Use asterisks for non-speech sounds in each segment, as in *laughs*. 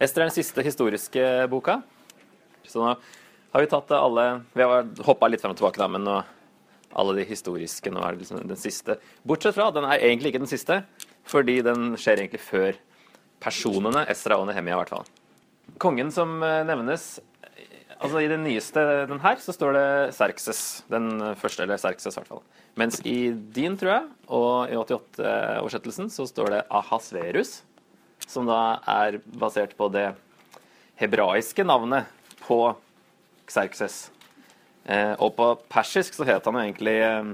Ester er den siste historiske boka. Så nå har vi tatt alle Vi har hoppa litt frem og tilbake, da, men nå alle de historiske nå er det liksom den siste. Bortsett fra den er egentlig ikke den siste, fordi den skjer egentlig før personene Estra og Nehemia, i hvert fall. Kongen som eh, nevnes Altså I den nyeste den her så står det Serkses. Den første, eller Serkses i hvert fall. Mens i din, tror jeg, og i 88-oversettelsen så står det Ahasverus. Som da er basert på det hebraiske navnet på Xerxes. Eh, og på persisk så het han jo egentlig eh,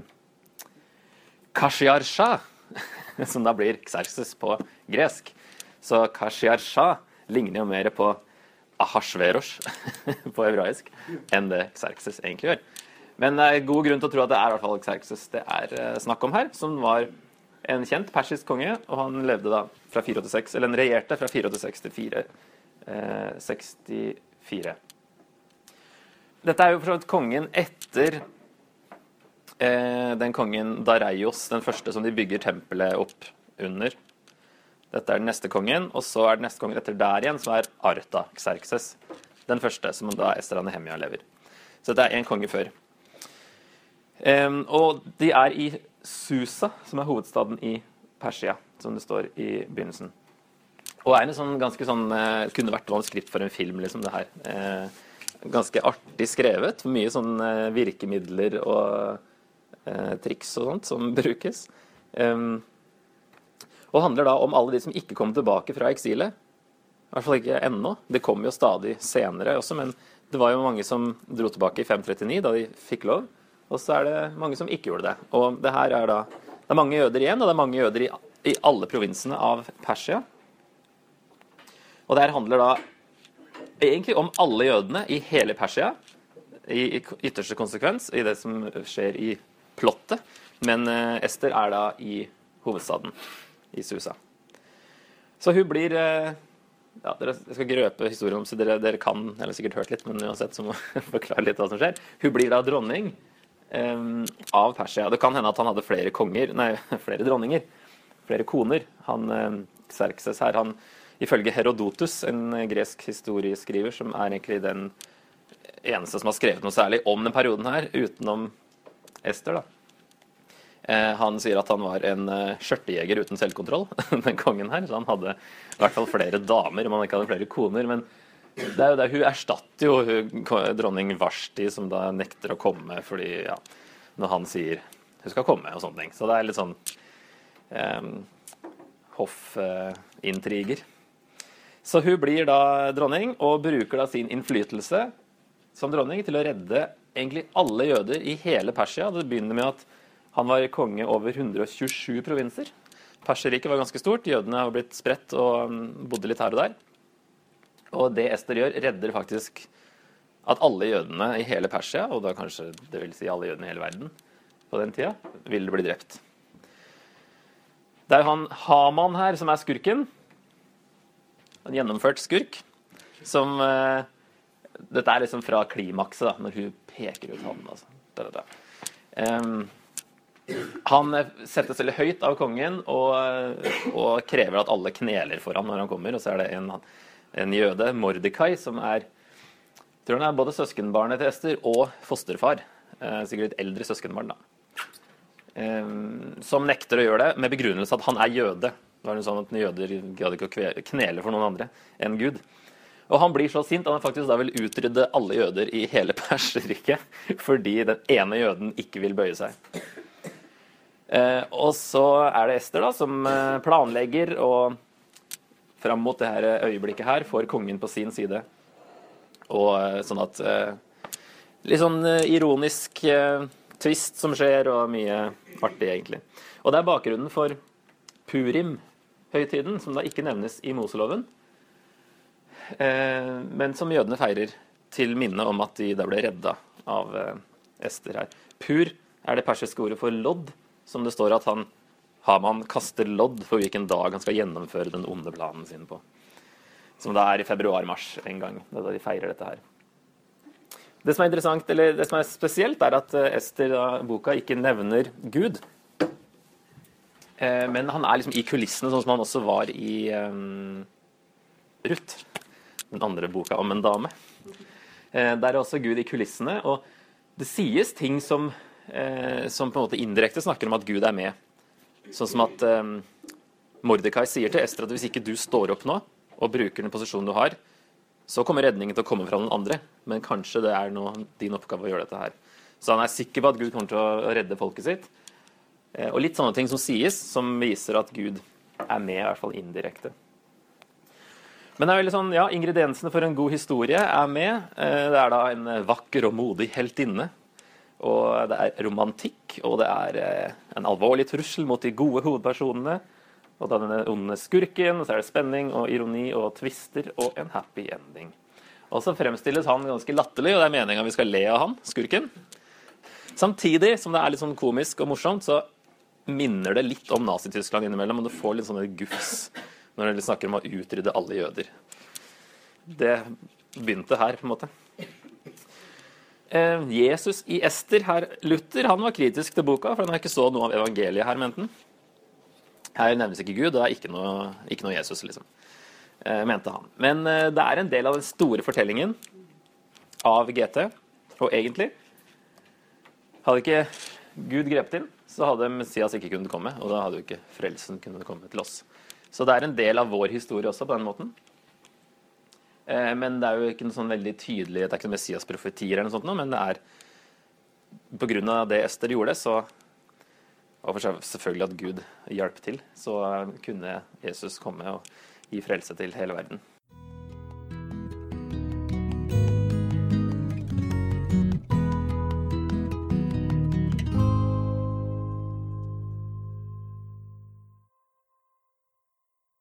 Kashiarsha, *laughs* som da blir Xerxes på gresk. Så Kashiarsha ligner jo mer på Ahasverosh *laughs* på hebraisk enn det Xerxes egentlig gjør. Men det er god grunn til å tro at det er i hvert fall Xerxes det er eh, snakk om her, som var en kjent persisk konge, og han levde da fra 486, eller han regjerte fra 486 til 464. Dette er jo for så vidt kongen etter eh, den kongen Dareios, den første som de bygger tempelet opp under. Dette er den neste kongen, og så er den neste kongen etter der igjen, som er Arta Xerxes. Den første, som da Ester Nehemia lever. Så dette er én konge før. Um, og de er i Susa, som er hovedstaden i Persia, som det står i begynnelsen. Og er en sånn ganske sånn uh, Kunne vært manuskript for en film, liksom, det her. Uh, ganske artig skrevet. Mye sånn uh, virkemidler og triks og sånt som *laughs* brukes. Og handler da om alle de som ikke kom tilbake fra eksilet. I hvert fall ikke ennå. Det kommer jo stadig senere også, men det var jo mange som dro tilbake i 539, da de fikk lov. Og så er det mange som ikke gjorde det. Og det her er da Det er mange jøder igjen, og det er mange jøder i, i alle provinsene av Persia. Og det her handler da egentlig om alle jødene i hele Persia, i, ytterste konsekvens, i det som skjer i plottet. Men uh, Ester er da i hovedstaden i Susa. Så hun blir eh, ja, dere, Jeg skal grøpe historien, om, så dere, dere, kan eller sikkert hørt litt, men uansett så må *laughs* jeg forklare litt hva som skjer. Hun blir da dronning av Persia. Det kan hende at han hadde flere konger, nei, *laughs* flere dronninger. Flere koner. Han um, Xerxes her, han ifølge Herodotus, en gresk historieskriver, som er egentlig den eneste som har skrevet noe særlig om den perioden her, utenom Ester, da Eh, han sier at han var en uh, skjørtejeger uten selvkontroll, *laughs* den kongen her. Så han hadde i hvert fall flere damer, om han ikke hadde flere koner. Men det er jo det, hun erstatter jo dronning Varsti, som da nekter å komme fordi ja, når han sier hun skal komme, og sånne ting. Så det er litt sånn eh, hoffintriger. Så hun blir da dronning, og bruker da sin innflytelse som dronning til å redde egentlig alle jøder i hele Persia. Det begynner med at han var konge over 127 provinser. Perserriket var ganske stort. Jødene har blitt spredt og um, bodde litt her og der. Og det Ester gjør, redder faktisk at alle jødene i hele Persia, og da kanskje det vil si alle jødene i hele verden på den tida, vil bli drept. Det er jo han Haman her som er skurken. En gjennomført skurk. Som uh, Dette er liksom fra klimakset, da, når hun peker ut hånden. Altså. Da, da. Um, han settes veldig høyt av kongen og, og, krever at alle kneler for ham når han kommer. Og så er det en, en jøde, Mordekai, som er tror han er både søskenbarnet til Ester og fosterfar. Eh, sikkert et eldre søskenbarn, da. Eh, som nekter å gjøre det med begrunnelse at han er jøde. Det var sånn at Jøder gadd ikke å knele for noen andre enn Gud. Og han blir så sint at han faktisk da vil utrydde alle jøder i hele *laughs* Perserriket fordi den ene jøden ikke vil bøye seg. Eh, og så er det Ester da, som eh, planlegger og fram mot det her øyeblikket her får kongen på sin side. Og eh, sånn at Litt sånn ironisk twist som skjer, og mye artig, egentlig. Og det er bakgrunnen for Purim-høytiden, som da ikke nevnes i Moseloven, men som jødene feirer til minne om at de da ble redda av Ester her. Pur er det persiske ordet for lodd, som det står at han Haman kaster lodd for hvilken dag han skal gjennomføre den onde planen sin på. Som da er i februar-mars en gang, da de feirer dette her. Det som er interessant, eller det som er spesielt, er at eh, Ester, da, boka, ikke nevner Gud. Eh, men han er liksom i kulissene, sånn som han også var i um, Ruth. den andre boka om en dame. Eh, der er også Gud i kulissene. Og det sies ting som, eh, som på en måte indirekte snakker om at Gud er med. Sånn som at um, Mordekai sier til Ester at hvis ikke du står opp nå og bruker den posisjonen du har, så kommer redningen til å komme fra noen andre. Men kanskje det er noe, din oppgave å gjøre dette her. Så han er sikker på at Gud kommer til å redde folket sitt. Eh, og litt sånne ting som sies, som viser at Gud er med, i hvert fall indirekte. Men det er veldig sånn, ja, ingrediensene for en god historie er med. Eh, det er da en vakker og modig heltinne. Og det er romantikk, og det er eh, en alvorlig trussel mot de gode hovedpersonene. Og da denne onde skurken, og så er det spenning og ironi og twister og en happy ending. Og så fremstilles han ganske latterlig, og det er meninga vi skal le av han, skurken. Samtidig som det er litt sånn komisk og morsomt, så minner det litt om Nazi-Tyskland innimellom, og du får litt sånne gufs når du snakker om å utrydde alle jøder. Det begynte her, på en måte. Eh, Jesus i Ester, her Luther, han var kritisk til boka, for han ikke så noe av evangeliet her, mente han. Her nevnes ikke Gud, og det er ikke noe, ikke noe Jesus, liksom. Eh, mente han. Men eh, det er en del av den store fortellingen av GT, og egentlig hadde ikke Gud grepet inn, så hadde Messias ikke kunnet komme, og da hadde jo ikke frelsen kunnet komme til oss. Så det er en del av vår historie også, på den måten. Eh, men det er jo ikke noe sånn veldig tydelig Det er ikke noe Messias-profetier, eller noe sånt, men det er pga. det Ester gjorde, så og for selvfølgelig at Gud hjalp til, så kunne Jesus komme og gi frelse til hele verden.